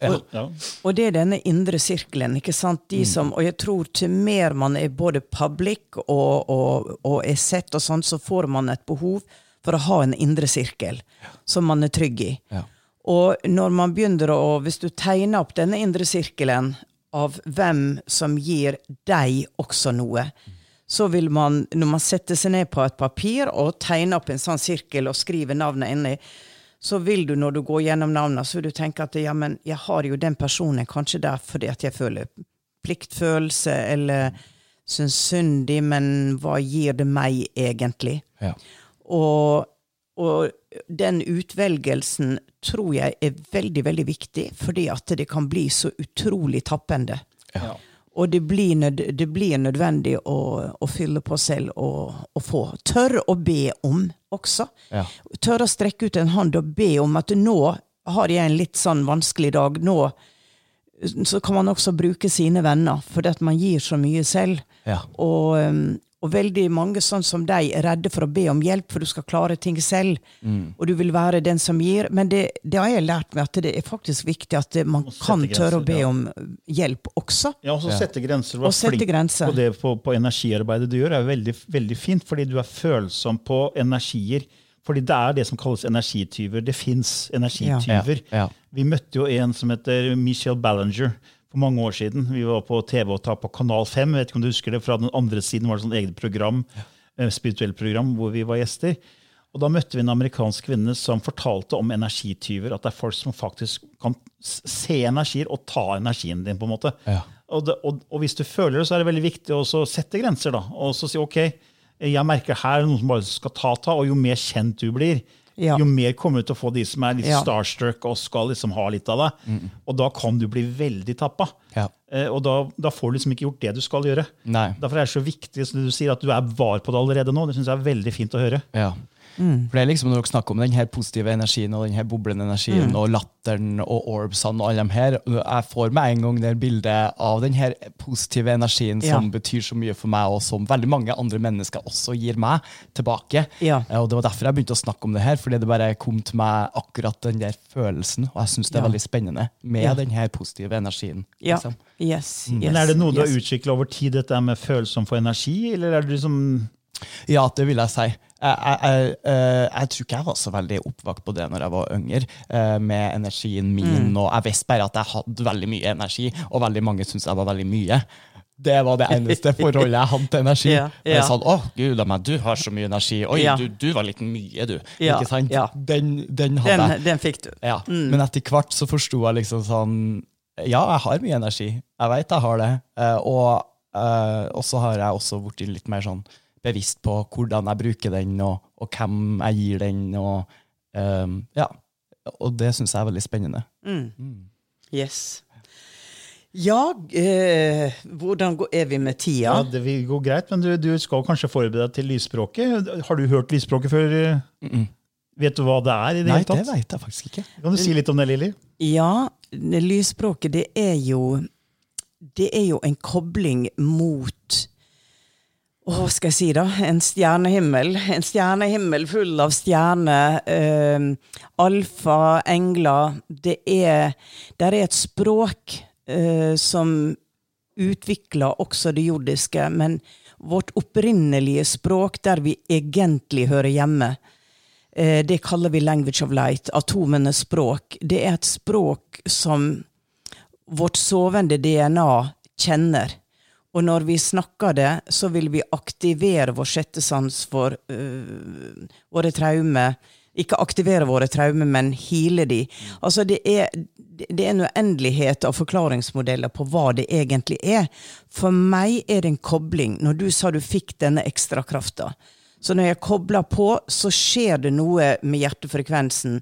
og, Ja. Og det er denne indre sirkelen. ikke sant? De som, og jeg tror til mer man er både public og, og, og er sett, og sånn, så får man et behov for å ha en indre sirkel som man er trygg i. Ja. Og når man begynner å, hvis du tegner opp denne indre sirkelen av hvem som gir deg også noe, så vil man, når man setter seg ned på et papir og tegner opp en sånn sirkel og skriver navnet inni, så vil du når du går gjennom navnet, så vil du tenke at ja, men jeg har jo den personen kanskje der fordi at jeg føler pliktfølelse eller syns synd i, men hva gir det meg egentlig? Ja. Og, og den utvelgelsen tror jeg er veldig, veldig viktig, fordi at det kan bli så utrolig tappende. Ja. Og det blir, nød, det blir nødvendig å, å fylle på selv og, og få. Tørre å be om også. Ja. Tørre å strekke ut en hånd og be om at nå har jeg en litt sånn vanskelig dag. Nå så kan man også bruke sine venner, fordi at man gir så mye selv. Ja. Og, um, og veldig mange sånn som deg er redde for å be om hjelp, for du skal klare ting selv. Mm. Og du vil være den som gir. Men det, det har jeg lært meg at det er faktisk viktig at det, man kan tørre å be ja. om hjelp også. Ja, og så sette grenser. Du Og er sette flink grenser. på det på, på energiarbeidet du gjør, er veldig, veldig fint, fordi du er følsom på energier. Fordi det er det som kalles energityver. Det fins energityver. Ja, ja. Vi møtte jo en som heter Michelle Ballinger for mange år siden. Vi var på TV og ta på Kanal 5. Jeg vet ikke om du husker det, Fra den andre siden var det sånn eget program, eh, spirituelt program hvor vi var gjester. Og Da møtte vi en amerikansk kvinne som fortalte om energityver. At det er folk som faktisk kan se energier og ta energien din. på en måte. Ja. Og, det, og, og hvis du føler det, så er det veldig viktig å sette grenser. da, Og så si ok, jeg merker her er det noen som bare skal ta ta, og jo mer kjent du blir, Ja. jo mer kommer du til å få de som er litt Ja. starstruck og skal liksom ha litt av deg. Og da kan du bli veldig tappa. Ja. Eh, og da, da får du liksom ikke gjort det du skal gjøre. Nei. Derfor er det så viktig som du sier, at du er var på det allerede nå. Det synes jeg er veldig fint å høre. Ja. For det er liksom Når dere snakker om den her positive energien og den her boblende energien og latteren og orbsene og alle de her, jeg får med en gang det bildet av den her positive energien Ja. som betyr så mye for meg, og som veldig mange andre mennesker også gir meg tilbake. Ja. Eh, Og Det var derfor jeg begynte å snakke om det her, fordi det bare kom til meg akkurat den der følelsen. Og jeg syns det er Ja. veldig spennende med Ja. den her positive energien. Ja. liksom. Yes, yes. Men Er det noe du har yes. utvikla over tid, dette med følsom for energi, eller er det liksom Ja, det vil jeg si. Jeg, jeg, jeg, eh, tror ikke jeg var så veldig oppvakt på det når jeg var yngre, eh, med energien min. og Jeg visste bare at jeg hadde veldig mye energi, og veldig mange syntes jeg var veldig mye. Det var det eneste forholdet jeg hadde til energi. [laughs] Ja, ja. Jeg sa å gud meg, du har så mye energi. Oi, Ja. du, du var litt mye, du. Ikke sant? Den, den hadde jeg. Den, den fikk du. Ja, Men etter hvert så forsto jeg liksom sånn Ja, jeg har mye energi. Jeg veit jeg har det. Eh, og, og så har jeg også blitt litt mer sånn bevisst på hvordan jeg bruker den, og, og hvem jeg gir den. Og, um, ja. og det syns jeg er veldig spennende. Yes. Ja, eh, hvordan går, er vi med tida? Ja, det vil gå greit, men du, du skal kanskje forberede deg til lysspråket. Har du hørt lysspråket før? Vet du hva det er? i det Nei, hele det vet jeg faktisk ikke. Kan du si litt om det, Lilly? Ja, lysspråket, det er jo Det er jo en kobling mot Hva skal jeg si, da? En stjernehimmel. En stjernehimmel full av stjerner. Eh, alfa, engler. Det er, der er et språk eh, som utvikler også det jordiske, men vårt opprinnelige språk, der vi egentlig hører hjemme, Eh, Det kaller vi language of light, atomenes språk. Det er et språk som vårt sovende DNA kjenner. Og når vi snakker det, så vil vi aktivere vår sjette sans for øh, våre traumer. Ikke aktivere våre traumer, men heale de. Altså det er, det er en uendelighet av forklaringsmodeller på hva det egentlig er. For meg er det en kobling. Når du sa du fikk denne ekstrakrafta, så når jeg kobler på, så skjer det noe med hjertefrekvensen.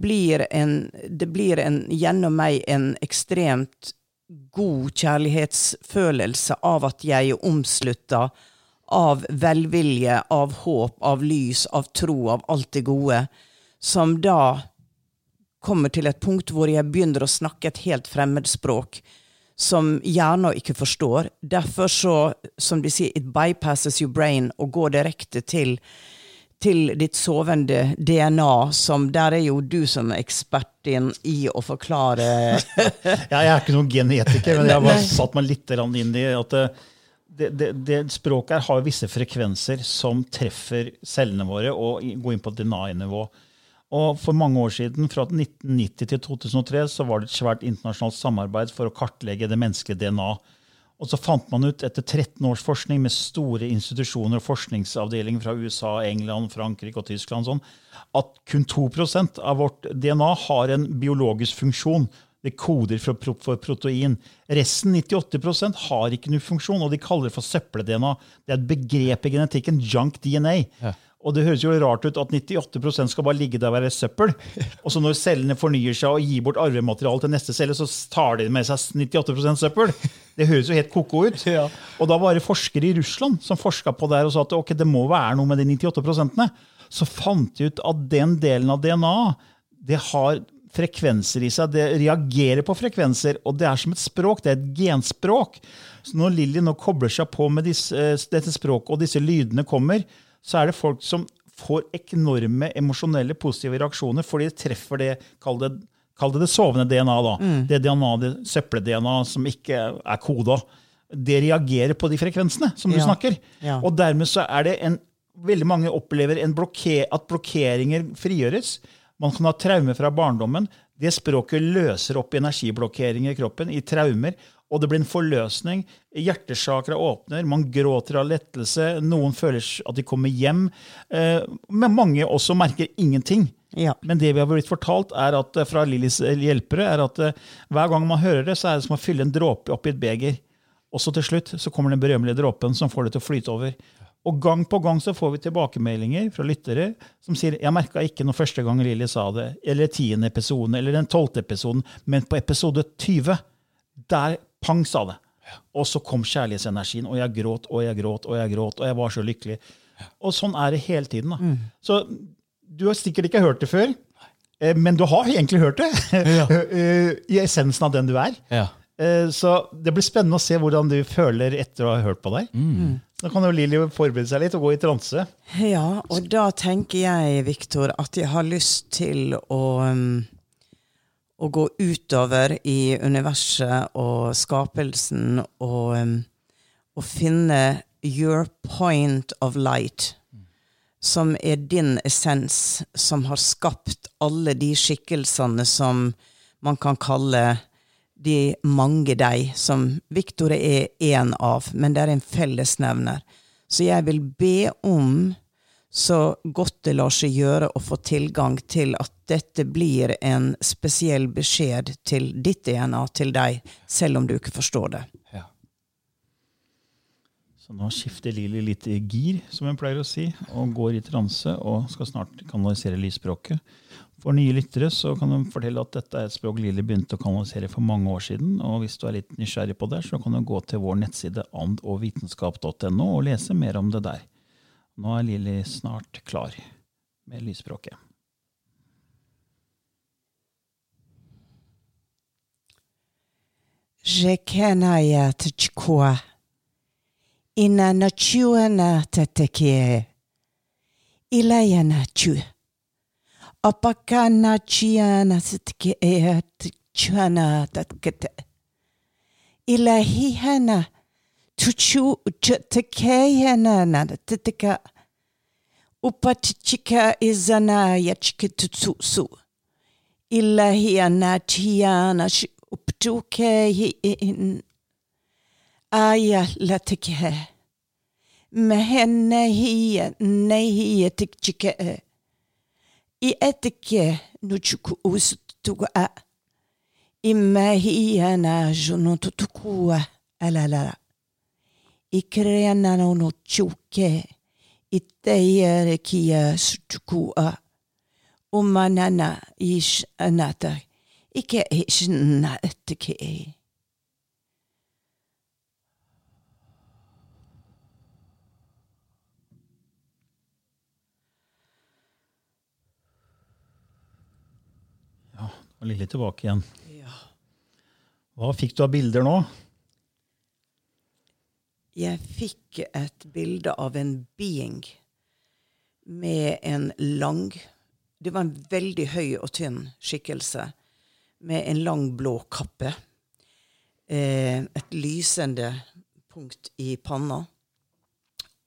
Blir en, det blir en, gjennom meg en ekstremt god kjærlighetsfølelse av at jeg er omslutta av velvilje, av håp, av lys, av tro, av alt det gode, som da kommer til et punkt hvor jeg begynner å snakke et helt fremmed språk som hjernen ikke forstår. Derfor så, som de sier, it bypasses your brain og går direkte til, til ditt sovende DNA, som der er jo du som ekspert inn i å forklare [laughs] Ja, jeg er ikke noen genetiker, men jeg har bare satt meg litt inn i at det, det, det, det språket her har visse frekvenser som treffer cellene våre og går inn på DNA-nivå. Og For mange år siden, fra 1990 til 2003, så var det et svært internasjonalt samarbeid for å kartlegge det menneskelige DNA. Og så fant man ut, etter 13 års forskning med store institusjoner og forskningsavdelinger fra USA, England, Frankrike og Tyskland, sånn, at kun 2% av vårt DNA har en biologisk funksjon. Det koder for, for protein. Resten, 98% har ikke noen funksjon, og de kaller det for søppel-DNA. Det er et begrep i genetikken, junk DNA. Og det høres jo rart ut at 98 skal bare ligge der og være søppel. [laughs] Og så når cellene fornyer seg og gir bort arvemateriale til neste celle, så tar de med seg 98% søppel. Det høres jo helt ko-ko ut. [laughs] Og da var det forskere i Russland som forska på det her og sa at okay, det må være noe med de 98% Så fant de ut at den delen av DNA det har frekvenser i seg. Det reagerer på frekvenser, og det er som et språk. Det er et genspråk. Så når Lilly nå kobler seg på med disse, eh, dette språket, og disse lydene kommer, så er det folk som får enorme emosjonelle positive reaksjoner fordi de treffer det, kall det, kall det det sovende DNA, da. Det DNA, det søppel-DNA som ikke er koda. Det reagerer på de frekvensene som du Ja. snakker. Ja. Og dermed så er det en Veldig mange opplever en blokke, at blokkeringer frigjøres. Man kan ha traumer fra barndommen. Det språket løser opp energiblokkeringer i kroppen, i traumer. Og det blir en forløsning. Hjertesakra åpner, man gråter av lettelse. Noen føler at de kommer hjem. Eh, Men mange også merker ingenting. Ja. Men det vi har blitt fortalt er at, eh, fra Lillys hjelpere, er at eh, hver gang man hører det, så er det som å fylle en dråpe oppi et beger. Og så til slutt så kommer den berømmelige dråpen som får det til å flyte over. Og gang på gang så får vi tilbakemeldinger fra lyttere som sier jeg merka ikke noe første gang Lilly sa det, eller tiende episoden, eller den tolvte episoden, men på episode 20, der pang sa det. Og så kom kjærlighetsenergien, og jeg gråt og jeg gråt og jeg gråt, og jeg var så lykkelig. Og sånn er det hele tiden. da. Så du har sikkert ikke hørt det før, eh, men du har egentlig hørt det. [laughs] Ja. I essensen av den du er. Ja. Eh, Så det blir spennende å se hvordan du føler etter å ha hørt på deg. Da kan jo Lilly forberede seg litt og gå i transe. Ja, og da tenker jeg, Viktor, at jeg har lyst til å, um, å gå utover i universet og skapelsen og, og finne your point of light, som er din essens, som har skapt alle de skikkelsene som man kan kalle de mange deg, som Victor er én av, men det er en fellesnevner. Så jeg vil be om, så godt det lar seg gjøre, å få tilgang til at dette blir en spesiell beskjed til ditt DNA, til deg, selv om du ikke forstår det. Ja. Så nå skifter Lili litt i gir, som hun pleier å si, og går i transe og skal snart kanalisere lysspråket. For nye lyttere så kan hun fortelle at dette er et språk Lili begynte å kanalisere for mange år siden. Og hvis du er litt nysgjerrig på det, så kan du gå til vår nettside andogvitenskap.no og lese mer om det der. Nå er Lilly snart klar med lysspråket. Jekenaya tchkwa. Ina nachuana tateke. Ilayana chu. Tatkete. Ilahihana tuchu uchatekaya nana teteka upatichika izana yachike tutsusu ilahiana tiana uptuke in. Aya latike mehenne hiya nehiya tikchike e. i etike nuchuku ustuga imahiana junututukua alalala alala ikrena no chuke iteyere kia sutukua umanana ish anata ikke ikke Og Lilly tilbake igjen. Ja. Hva fikk du av bilder nå? Jeg fikk et bilde av en being med en lang Det var en veldig høy og tynn skikkelse med en lang, blå kappe. Eh, et lysende punkt i panna.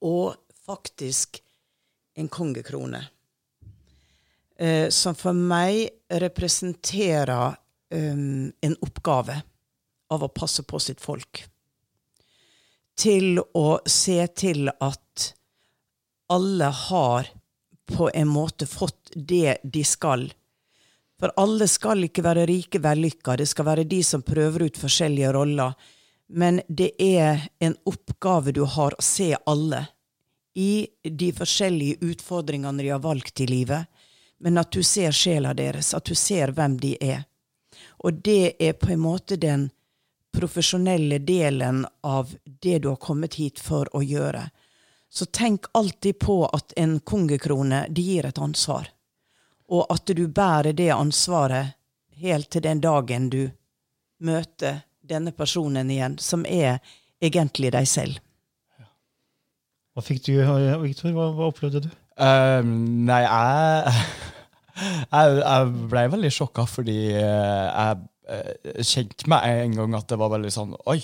Og faktisk en kongekrone. Eh, som for meg representerer um, en oppgave av å passe på sitt folk til å se til at alle har på en måte fått det de skal. For alle skal ikke være rike vellykka, det skal være de som prøver ut forskjellige roller. Men det er en oppgave du har å se alle i de forskjellige utfordringene de har valgt i livet, men at du ser sjela deres, at du ser hvem de er. Og det er på en måte den profesjonelle delen av det du har kommet hit for å gjøre. Så tenk alltid på at en kongekrone det gir et ansvar, og at du bærer det ansvaret helt til den dagen du møter denne personen igjen, som er egentlig deg selv. Hva fikk du, Victor? Hva, hva opplevde du? Uh, nei, jeg, [laughs] jeg Jeg ble veldig sjokka fordi eh, jeg kjente meg en gang at det var veldig sånn Oi!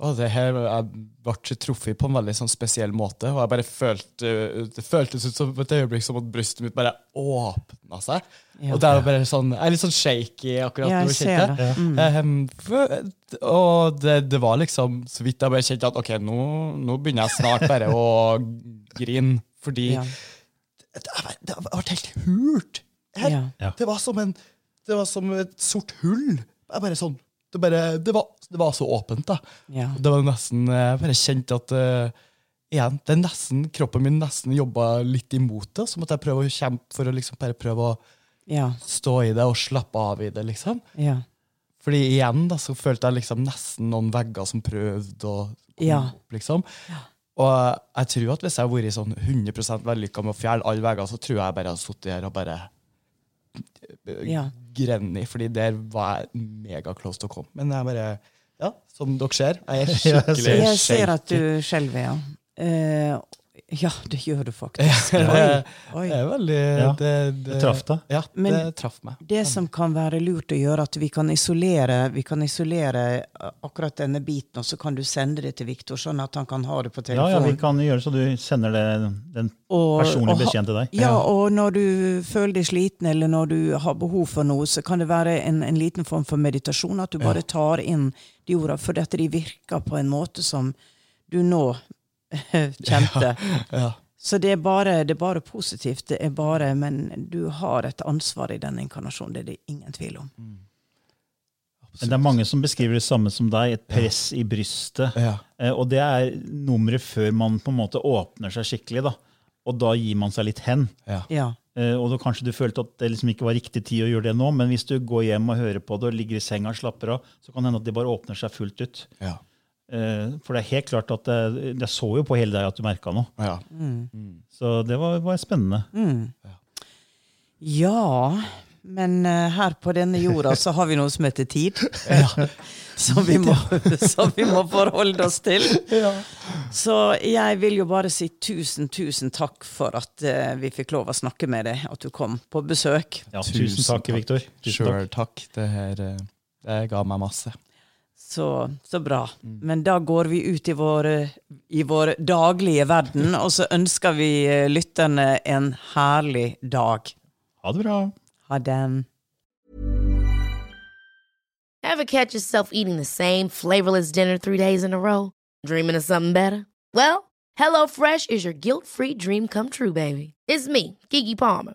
Og det her, Jeg ble truffet på en veldig sånn spesiell måte, og jeg bare følte det føltes ut som et øyeblikk som at brystet mitt bare åpna seg. Ja. Og det er bare sånn, Jeg er litt sånn shaky akkurat Ja, nå. jeg ser kjente det. Mm. Um, og det, det var liksom så vidt jeg bare kjente at ok, nå, nå begynner jeg snart bare å grine. Fordi Ja. det, det, det ble helt hult. Her. Det, var som en, det var som et sort hull. Jeg bare sånn, det, bare, det, var, det var så åpent. da. Ja. Det var nesten Jeg bare kjente at uh, igjen, det er nesten, kroppen min nesten jobba litt imot det. Så måtte jeg prøve å kjempe for å liksom bare prøve å Ja. stå i det og slappe av i det. liksom. Ja. Fordi igjen da, så følte jeg liksom nesten noen vegger som prøvde å komme Ja. opp. liksom. Og jeg tror at hvis jeg hadde vært sånn 100 vellykka med å fjerne alle vegger, så tror jeg bare jeg hadde sittet her og bare Ja. grennet, fordi der var jeg mega close til å komme. Men jeg bare Ja, som dere ser, jeg er [laughs] skikkelig ser- Jeg ser at du skjelver, ja. Eh, ja, det gjør du faktisk. [laughs] Oi, Det er veldig Ja, det, Det traff deg. Ja, Men- det traff meg. Det som kan være lurt å gjøre, at vi kan isolere Vi kan isolere eh, akkurat denne biten, og så kan du sende det til Viktor, sånn at han kan ha det på telefonen. ja, vi kan gjøre så du sender det, den Og- personlige beskjeden til deg. Ja, og når du føler deg sliten, eller når du har behov for noe, så kan det være en, en liten form for meditasjon. At du bare tar inn de ordene, for dette de virker på en måte som du nå [laughs] kjente. Ja. Så det er, bare, det er bare positivt. Det er bare, men du har et ansvar i denne inkarnasjonen. Det er det ingen tvil om. Men det er mange som beskriver det samme som deg, et press i brystet. Ja. Eh, Og det er nummeret før man på en måte åpner seg skikkelig. da. Og da gir man seg litt hen. Ja. Ja. Eh, Og da kanskje du følte at det liksom ikke var riktig tid å gjøre det nå, men hvis du går hjem og hører på det og ligger i senga og slapper av, så kan det hende at det bare åpner seg fullt ut. Ja. Eh, For det er helt klart at det, jeg så jo på hele deg at du merka noe. Ja. Så det var, var spennende. Ja, men eh, her på denne jorda så har vi noe som heter tid. [laughs] [laughs] som, vi må, [laughs] som vi må forholde oss til. Så jeg vil jo bare si tusen, tusen takk for at eh, vi fikk lov å snakke med deg, at du kom på besøk. Ja, tusen takk, Viktor. Sjøl takk. Takk. Det her det ga meg masse. Så, så bra. Men da går vi ut i vår, i vår daglige verden, [laughs] og så ønsker vi eh, lytterne en herlig dag. Ha det bra. Ha den. Ever catch yourself eating the same flavorless dinner three days in a row? Dreaming of something better? Well, HelloFresh is your guilt free dream come true, baby. It's me, Gigi Palmer.